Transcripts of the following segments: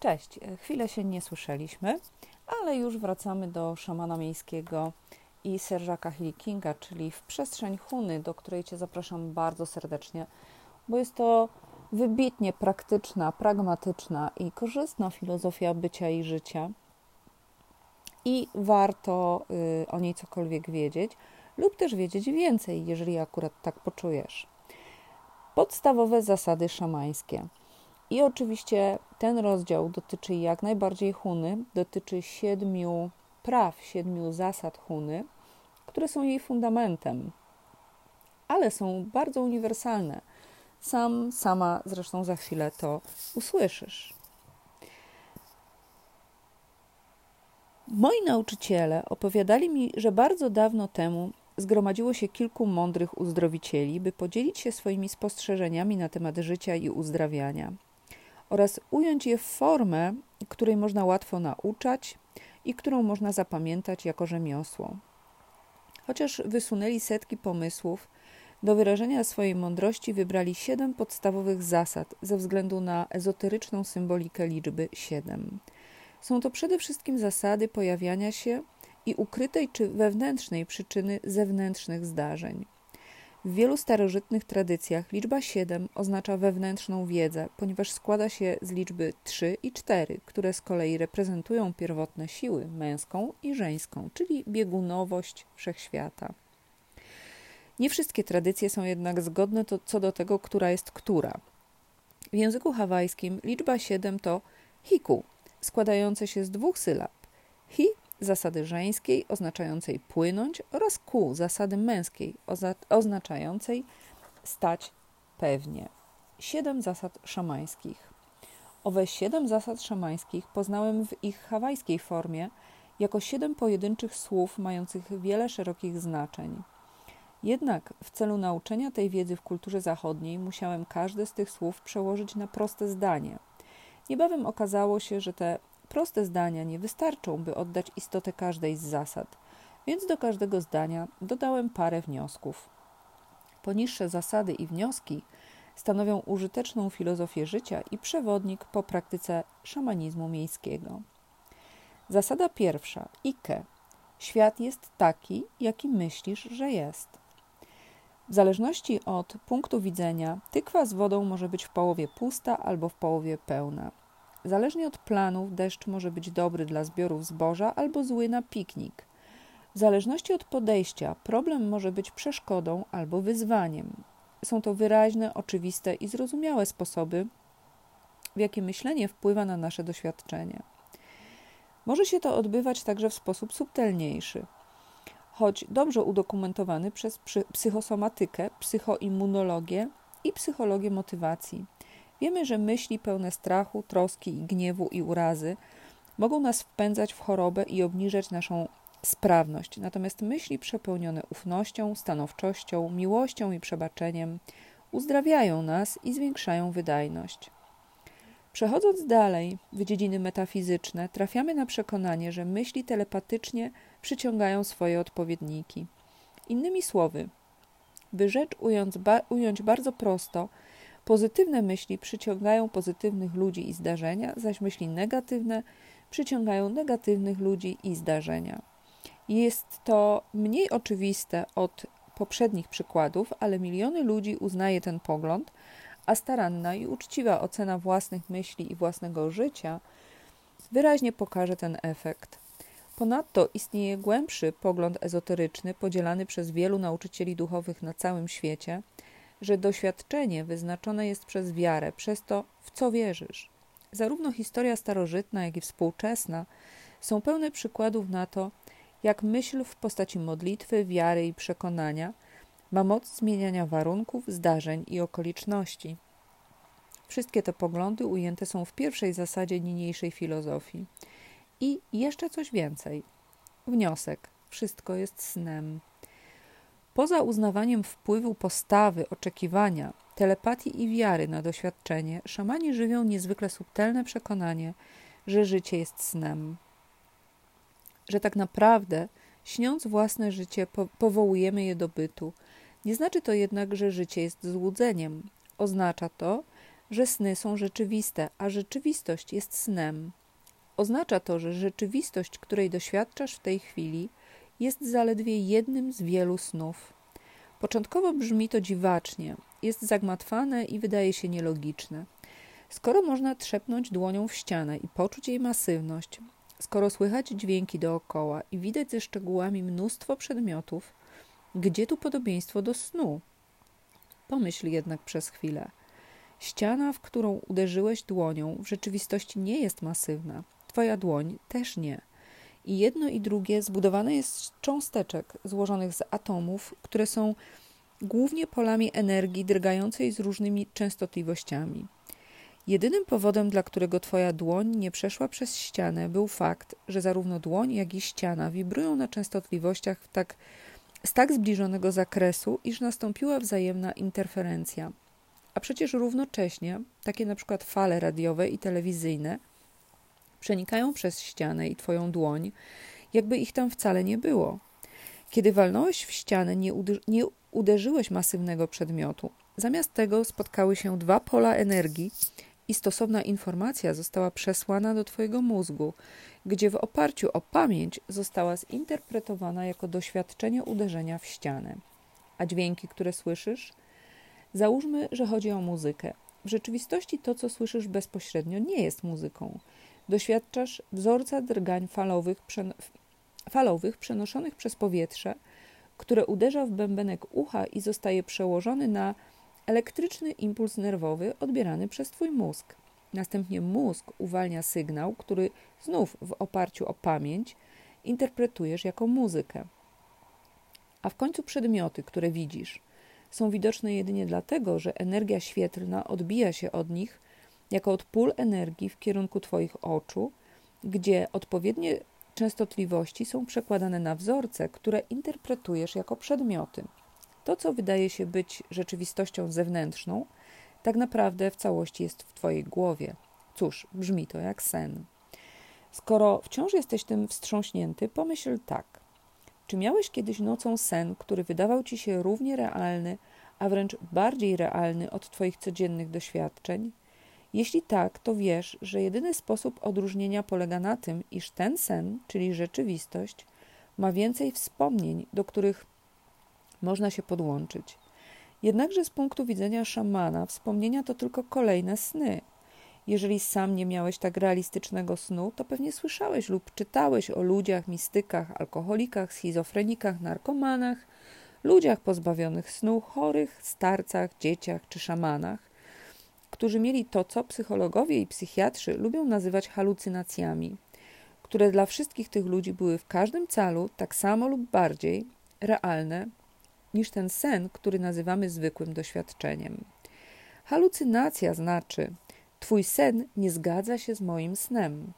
Cześć, chwilę się nie słyszeliśmy, ale już wracamy do szamana miejskiego i Serżaka Hilly Kinga, czyli w przestrzeń Huny, do której Cię zapraszam bardzo serdecznie, bo jest to wybitnie praktyczna, pragmatyczna i korzystna filozofia bycia i życia. I warto y, o niej cokolwiek wiedzieć, lub też wiedzieć więcej, jeżeli akurat tak poczujesz. Podstawowe zasady szamańskie. I oczywiście ten rozdział dotyczy jak najbardziej Huny, dotyczy siedmiu praw, siedmiu zasad Huny, które są jej fundamentem, ale są bardzo uniwersalne. Sam, sama zresztą za chwilę to usłyszysz. Moi nauczyciele opowiadali mi, że bardzo dawno temu zgromadziło się kilku mądrych uzdrowicieli, by podzielić się swoimi spostrzeżeniami na temat życia i uzdrawiania oraz ująć je w formę, której można łatwo nauczać i którą można zapamiętać jako rzemiosło. Chociaż wysunęli setki pomysłów, do wyrażenia swojej mądrości wybrali siedem podstawowych zasad ze względu na ezoteryczną symbolikę liczby siedem. Są to przede wszystkim zasady pojawiania się i ukrytej czy wewnętrznej przyczyny zewnętrznych zdarzeń. W wielu starożytnych tradycjach liczba 7 oznacza wewnętrzną wiedzę, ponieważ składa się z liczby 3 i 4, które z kolei reprezentują pierwotne siły męską i żeńską, czyli biegunowość wszechświata. Nie wszystkie tradycje są jednak zgodne to, co do tego, która jest która. W języku hawajskim liczba 7 to hiku, składające się z dwóch sylab. Hi zasady żeńskiej oznaczającej płynąć oraz ku zasady męskiej oznaczającej stać pewnie. Siedem zasad szamańskich. Owe siedem zasad szamańskich poznałem w ich hawajskiej formie jako siedem pojedynczych słów mających wiele szerokich znaczeń. Jednak w celu nauczenia tej wiedzy w kulturze zachodniej musiałem każde z tych słów przełożyć na proste zdanie. Niebawem okazało się, że te Proste zdania nie wystarczą, by oddać istotę każdej z zasad, więc do każdego zdania dodałem parę wniosków. Poniższe zasady i wnioski stanowią użyteczną filozofię życia i przewodnik po praktyce szamanizmu miejskiego. Zasada pierwsza Ike. Świat jest taki, jaki myślisz, że jest. W zależności od punktu widzenia, tykwa z wodą może być w połowie pusta albo w połowie pełna. Zależnie od planów, deszcz może być dobry dla zbiorów zboża albo zły na piknik. W zależności od podejścia, problem może być przeszkodą albo wyzwaniem. Są to wyraźne, oczywiste i zrozumiałe sposoby, w jakie myślenie wpływa na nasze doświadczenie. Może się to odbywać także w sposób subtelniejszy, choć dobrze udokumentowany przez psychosomatykę, psychoimmunologię i psychologię motywacji. Wiemy, że myśli pełne strachu, troski i gniewu i urazy mogą nas wpędzać w chorobę i obniżać naszą sprawność. Natomiast myśli przepełnione ufnością, stanowczością, miłością i przebaczeniem uzdrawiają nas i zwiększają wydajność. Przechodząc dalej w dziedziny metafizyczne, trafiamy na przekonanie, że myśli telepatycznie przyciągają swoje odpowiedniki. Innymi słowy, by rzecz ująć, ba ująć bardzo prosto, Pozytywne myśli przyciągają pozytywnych ludzi i zdarzenia, zaś myśli negatywne przyciągają negatywnych ludzi i zdarzenia. Jest to mniej oczywiste od poprzednich przykładów, ale miliony ludzi uznaje ten pogląd, a staranna i uczciwa ocena własnych myśli i własnego życia wyraźnie pokaże ten efekt. Ponadto istnieje głębszy pogląd ezoteryczny podzielany przez wielu nauczycieli duchowych na całym świecie – że doświadczenie wyznaczone jest przez wiarę, przez to, w co wierzysz. Zarówno historia starożytna, jak i współczesna są pełne przykładów na to, jak myśl w postaci modlitwy, wiary i przekonania ma moc zmieniania warunków, zdarzeń i okoliczności. Wszystkie te poglądy ujęte są w pierwszej zasadzie niniejszej filozofii. I jeszcze coś więcej. Wniosek: wszystko jest snem. Poza uznawaniem wpływu postawy, oczekiwania, telepatii i wiary na doświadczenie, szamani żywią niezwykle subtelne przekonanie, że życie jest snem. Że tak naprawdę, śniąc własne życie, po powołujemy je do bytu. Nie znaczy to jednak, że życie jest złudzeniem. Oznacza to, że sny są rzeczywiste, a rzeczywistość jest snem. Oznacza to, że rzeczywistość, której doświadczasz w tej chwili, jest zaledwie jednym z wielu snów. Początkowo brzmi to dziwacznie, jest zagmatwane i wydaje się nielogiczne. Skoro można trzepnąć dłonią w ścianę i poczuć jej masywność, skoro słychać dźwięki dookoła i widać ze szczegółami mnóstwo przedmiotów, gdzie tu podobieństwo do snu? Pomyśl jednak przez chwilę. Ściana, w którą uderzyłeś dłonią, w rzeczywistości nie jest masywna. Twoja dłoń też nie. I jedno i drugie zbudowane jest z cząsteczek złożonych z atomów, które są głównie polami energii drgającej z różnymi częstotliwościami. Jedynym powodem, dla którego twoja dłoń nie przeszła przez ścianę, był fakt, że zarówno dłoń, jak i ściana wibrują na częstotliwościach tak, z tak zbliżonego zakresu, iż nastąpiła wzajemna interferencja. A przecież równocześnie takie na przykład fale radiowe i telewizyjne przenikają przez ścianę i twoją dłoń, jakby ich tam wcale nie było. Kiedy walnąłeś w ścianę, nie, nie uderzyłeś masywnego przedmiotu. Zamiast tego spotkały się dwa pola energii i stosowna informacja została przesłana do Twojego mózgu, gdzie w oparciu o pamięć została zinterpretowana jako doświadczenie uderzenia w ścianę. A dźwięki, które słyszysz? Załóżmy, że chodzi o muzykę. W rzeczywistości to, co słyszysz bezpośrednio, nie jest muzyką. Doświadczasz wzorca drgań falowych, falowych przenoszonych przez powietrze, które uderza w bębenek ucha i zostaje przełożony na elektryczny impuls nerwowy odbierany przez Twój mózg. Następnie mózg uwalnia sygnał, który znów w oparciu o pamięć interpretujesz jako muzykę. A w końcu przedmioty, które widzisz, są widoczne jedynie dlatego, że energia świetlna odbija się od nich jako od pól energii w kierunku Twoich oczu, gdzie odpowiednie częstotliwości są przekładane na wzorce, które interpretujesz jako przedmioty. To, co wydaje się być rzeczywistością zewnętrzną, tak naprawdę w całości jest w Twojej głowie. Cóż, brzmi to jak sen. Skoro wciąż jesteś tym wstrząśnięty, pomyśl tak. Czy miałeś kiedyś nocą sen, który wydawał ci się równie realny, a wręcz bardziej realny od Twoich codziennych doświadczeń? Jeśli tak, to wiesz, że jedyny sposób odróżnienia polega na tym, iż ten sen, czyli rzeczywistość, ma więcej wspomnień, do których można się podłączyć. Jednakże z punktu widzenia szamana, wspomnienia to tylko kolejne sny. Jeżeli sam nie miałeś tak realistycznego snu, to pewnie słyszałeś lub czytałeś o ludziach, mistykach, alkoholikach, schizofrenikach, narkomanach, ludziach pozbawionych snu, chorych, starcach, dzieciach czy szamanach, którzy mieli to, co psychologowie i psychiatrzy lubią nazywać halucynacjami, które dla wszystkich tych ludzi były w każdym calu tak samo lub bardziej realne niż ten sen, który nazywamy zwykłym doświadczeniem. Halucynacja znaczy, Twój sen nie zgadza się z moim snem.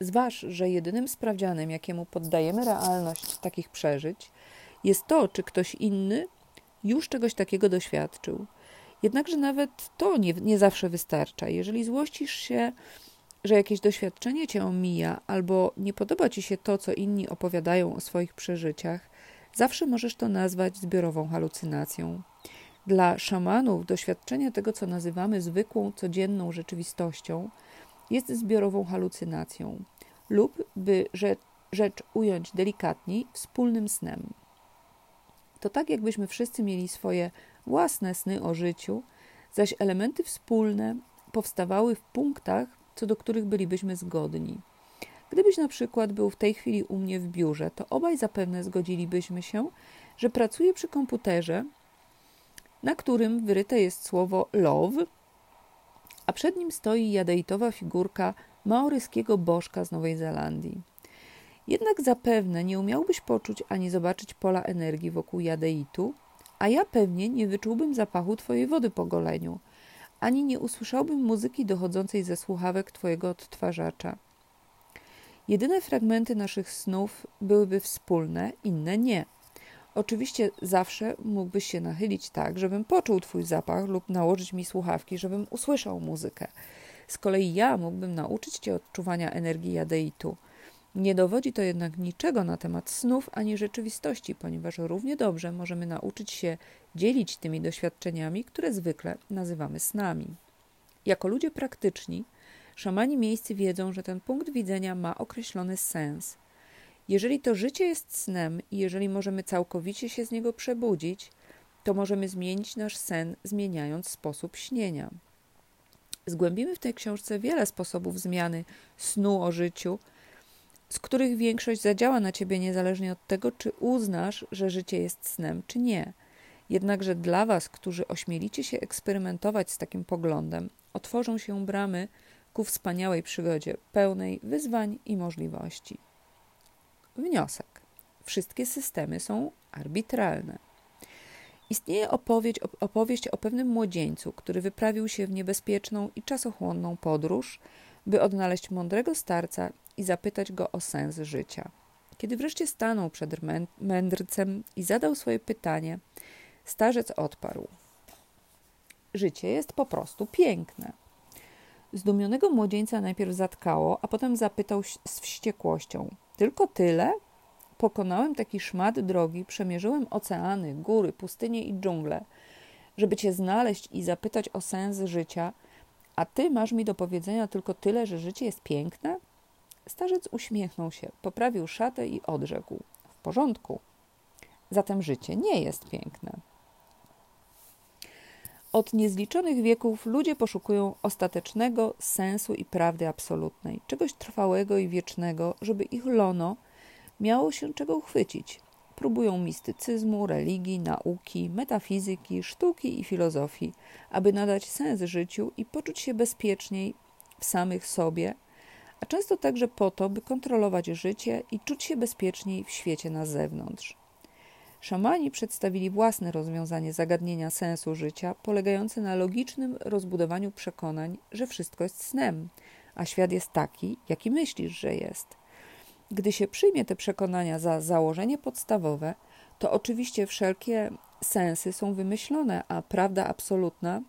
Zważ, że jedynym sprawdzianem, jakiemu poddajemy realność takich przeżyć, jest to, czy ktoś inny już czegoś takiego doświadczył. Jednakże nawet to nie, nie zawsze wystarcza. Jeżeli złościsz się, że jakieś doświadczenie cię omija, albo nie podoba ci się to, co inni opowiadają o swoich przeżyciach, zawsze możesz to nazwać zbiorową halucynacją. Dla szamanów doświadczenie tego, co nazywamy zwykłą, codzienną rzeczywistością, jest zbiorową halucynacją, lub, by rzecz, rzecz ująć delikatniej, wspólnym snem. To tak, jakbyśmy wszyscy mieli swoje własne sny o życiu, zaś elementy wspólne powstawały w punktach, co do których bylibyśmy zgodni. Gdybyś na przykład był w tej chwili u mnie w biurze, to obaj zapewne zgodzilibyśmy się, że pracuję przy komputerze, na którym wyryte jest słowo love, a przed nim stoi jadeitowa figurka maoryskiego bożka z Nowej Zelandii. Jednak zapewne nie umiałbyś poczuć ani zobaczyć pola energii wokół jadeitu, a ja pewnie nie wyczułbym zapachu Twojej wody po goleniu, ani nie usłyszałbym muzyki dochodzącej ze słuchawek Twojego odtwarzacza. Jedyne fragmenty naszych snów byłyby wspólne, inne nie. Oczywiście zawsze mógłbyś się nachylić tak, żebym poczuł Twój zapach lub nałożyć mi słuchawki, żebym usłyszał muzykę. Z kolei ja mógłbym nauczyć Cię odczuwania energii jadeitu – Nie dowodzi to jednak niczego na temat snów ani rzeczywistości, ponieważ równie dobrze możemy nauczyć się dzielić tymi doświadczeniami, które zwykle nazywamy snami. Jako ludzie praktyczni, szamani miejscy wiedzą, że ten punkt widzenia ma określony sens. Jeżeli to życie jest snem i jeżeli możemy całkowicie się z niego przebudzić, to możemy zmienić nasz sen, zmieniając sposób śnienia. Zgłębimy w tej książce wiele sposobów zmiany snu o życiu, z których większość zadziała na ciebie niezależnie od tego, czy uznasz, że życie jest snem, czy nie. Jednakże dla Was, którzy ośmielicie się eksperymentować z takim poglądem, otworzą się bramy ku wspaniałej przygodzie, pełnej wyzwań i możliwości. Wniosek. Wszystkie systemy są arbitralne. Istnieje opowieść, opowieść o pewnym młodzieńcu, który wyprawił się w niebezpieczną i czasochłonną podróż, by odnaleźć mądrego starca i zapytać go o sens życia. Kiedy wreszcie stanął przed mędrcem i zadał swoje pytanie, starzec odparł: Życie jest po prostu piękne. Zdumionego młodzieńca najpierw zatkało, a potem zapytał z wściekłością: Tylko tyle? Pokonałem taki szmat drogi, przemierzyłem oceany, góry, pustynie i dżungle, żeby cię znaleźć i zapytać o sens życia, a ty masz mi do powiedzenia tylko tyle, że życie jest piękne? Starzec uśmiechnął się, poprawił szatę i odrzekł: W porządku. Zatem życie nie jest piękne. Od niezliczonych wieków ludzie poszukują ostatecznego sensu i prawdy absolutnej, czegoś trwałego i wiecznego, żeby ich lono miało się czego uchwycić. Próbują mistycyzmu, religii, nauki, metafizyki, sztuki i filozofii, aby nadać sens życiu i poczuć się bezpieczniej w samych sobie, a często także po to, by kontrolować życie i czuć się bezpieczniej w świecie na zewnątrz. Szamani przedstawili własne rozwiązanie zagadnienia sensu życia, polegające na logicznym rozbudowaniu przekonań, że wszystko jest snem, a świat jest taki, jaki myślisz, że jest. Gdy się przyjmie te przekonania za założenie podstawowe, to oczywiście wszelkie sensy są wymyślone, a prawda absolutna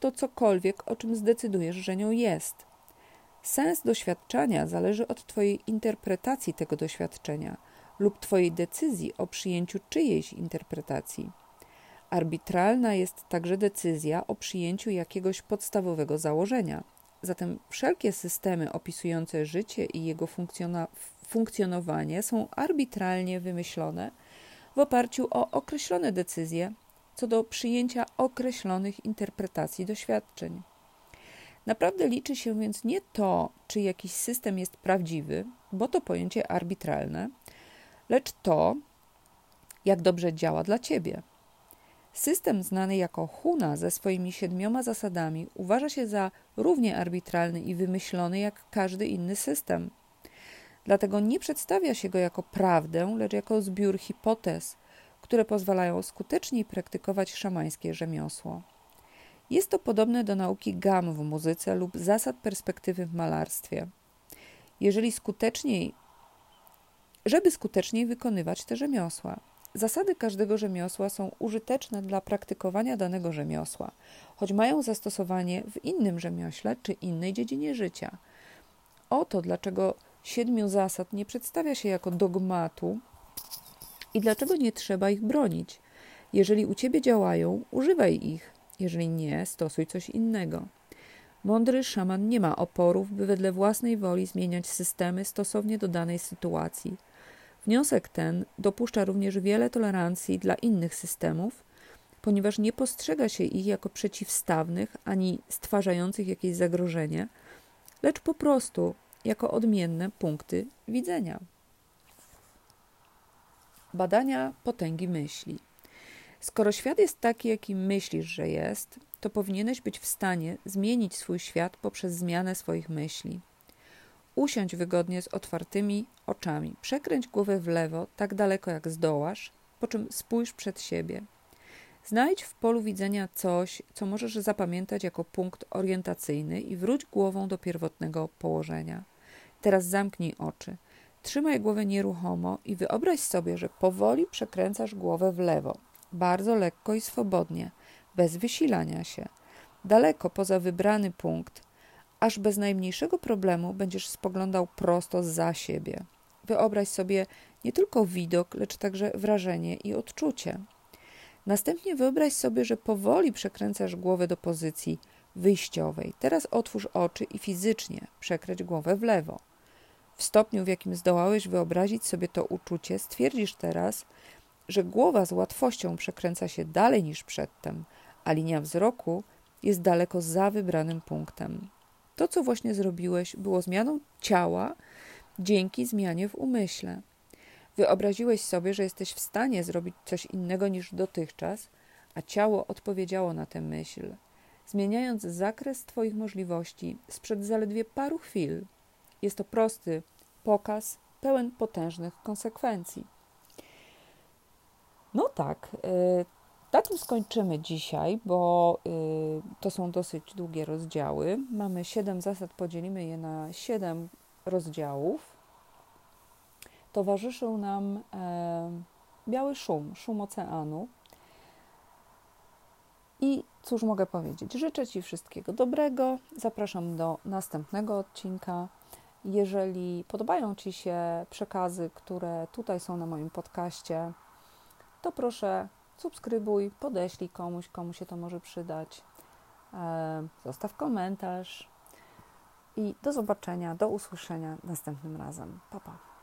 to cokolwiek, o czym zdecydujesz, że nią jest. Sens doświadczenia zależy od Twojej interpretacji tego doświadczenia lub Twojej decyzji o przyjęciu czyjejś interpretacji. Arbitralna jest także decyzja o przyjęciu jakiegoś podstawowego założenia. Zatem wszelkie systemy opisujące życie i jego funkcjonowanie są arbitralnie wymyślone w oparciu o określone decyzje co do przyjęcia określonych interpretacji doświadczeń. Naprawdę liczy się więc nie to, czy jakiś system jest prawdziwy, bo to pojęcie arbitralne, lecz to, jak dobrze działa dla ciebie. System znany jako Huna ze swoimi siedmioma zasadami uważa się za równie arbitralny i wymyślony jak każdy inny system. Dlatego nie przedstawia się go jako prawdę, lecz jako zbiór hipotez, które pozwalają skuteczniej praktykować szamańskie rzemiosło. Jest to podobne do nauki gam w muzyce lub zasad perspektywy w malarstwie. Jeżeli skuteczniej, żeby skuteczniej wykonywać te rzemiosła. Zasady każdego rzemiosła są użyteczne dla praktykowania danego rzemiosła, choć mają zastosowanie w innym rzemiośle czy innej dziedzinie życia. Oto dlaczego siedmiu zasad nie przedstawia się jako dogmatu i dlaczego nie trzeba ich bronić. Jeżeli u ciebie działają, używaj ich. Jeżeli nie, stosuj coś innego. Mądry szaman nie ma oporów, by wedle własnej woli zmieniać systemy stosownie do danej sytuacji. Wniosek ten dopuszcza również wiele tolerancji dla innych systemów, ponieważ nie postrzega się ich jako przeciwstawnych ani stwarzających jakieś zagrożenie, lecz po prostu jako odmienne punkty widzenia. Badania potęgi myśli. Skoro świat jest taki, jaki myślisz, że jest, to powinieneś być w stanie zmienić swój świat poprzez zmianę swoich myśli. Usiądź wygodnie z otwartymi oczami, przekręć głowę w lewo tak daleko jak zdołasz, po czym spójrz przed siebie. Znajdź w polu widzenia coś, co możesz zapamiętać jako punkt orientacyjny i wróć głową do pierwotnego położenia. Teraz zamknij oczy. Trzymaj głowę nieruchomo i wyobraź sobie, że powoli przekręcasz głowę w lewo, bardzo lekko i swobodnie, bez wysilania się, daleko poza wybrany punkt, aż bez najmniejszego problemu będziesz spoglądał prosto za siebie. Wyobraź sobie nie tylko widok, lecz także wrażenie i odczucie. Następnie wyobraź sobie, że powoli przekręcasz głowę do pozycji wyjściowej. Teraz otwórz oczy i fizycznie przekręć głowę w lewo. W stopniu, w jakim zdołałeś wyobrazić sobie to uczucie, stwierdzisz teraz, że głowa z łatwością przekręca się dalej niż przedtem, a linia wzroku jest daleko za wybranym punktem. To, co właśnie zrobiłeś, było zmianą ciała dzięki zmianie w umyśle. Wyobraziłeś sobie, że jesteś w stanie zrobić coś innego niż dotychczas, a ciało odpowiedziało na tę myśl, zmieniając zakres Twoich możliwości sprzed zaledwie paru chwil. Jest to prosty pokaz, pełen potężnych konsekwencji. No tak, y, na tym skończymy dzisiaj, bo y, to są dosyć długie rozdziały. Mamy siedem zasad, podzielimy je na siedem rozdziałów. Towarzyszył nam e, biały szum, szum oceanu. I cóż mogę powiedzieć? Życzę Ci wszystkiego dobrego. Zapraszam do następnego odcinka. Jeżeli podobają Ci się przekazy, które tutaj są na moim podcaście, to proszę subskrybuj, podeślij komuś, komu się to może przydać. Zostaw komentarz i do zobaczenia, do usłyszenia następnym razem. Pa, pa.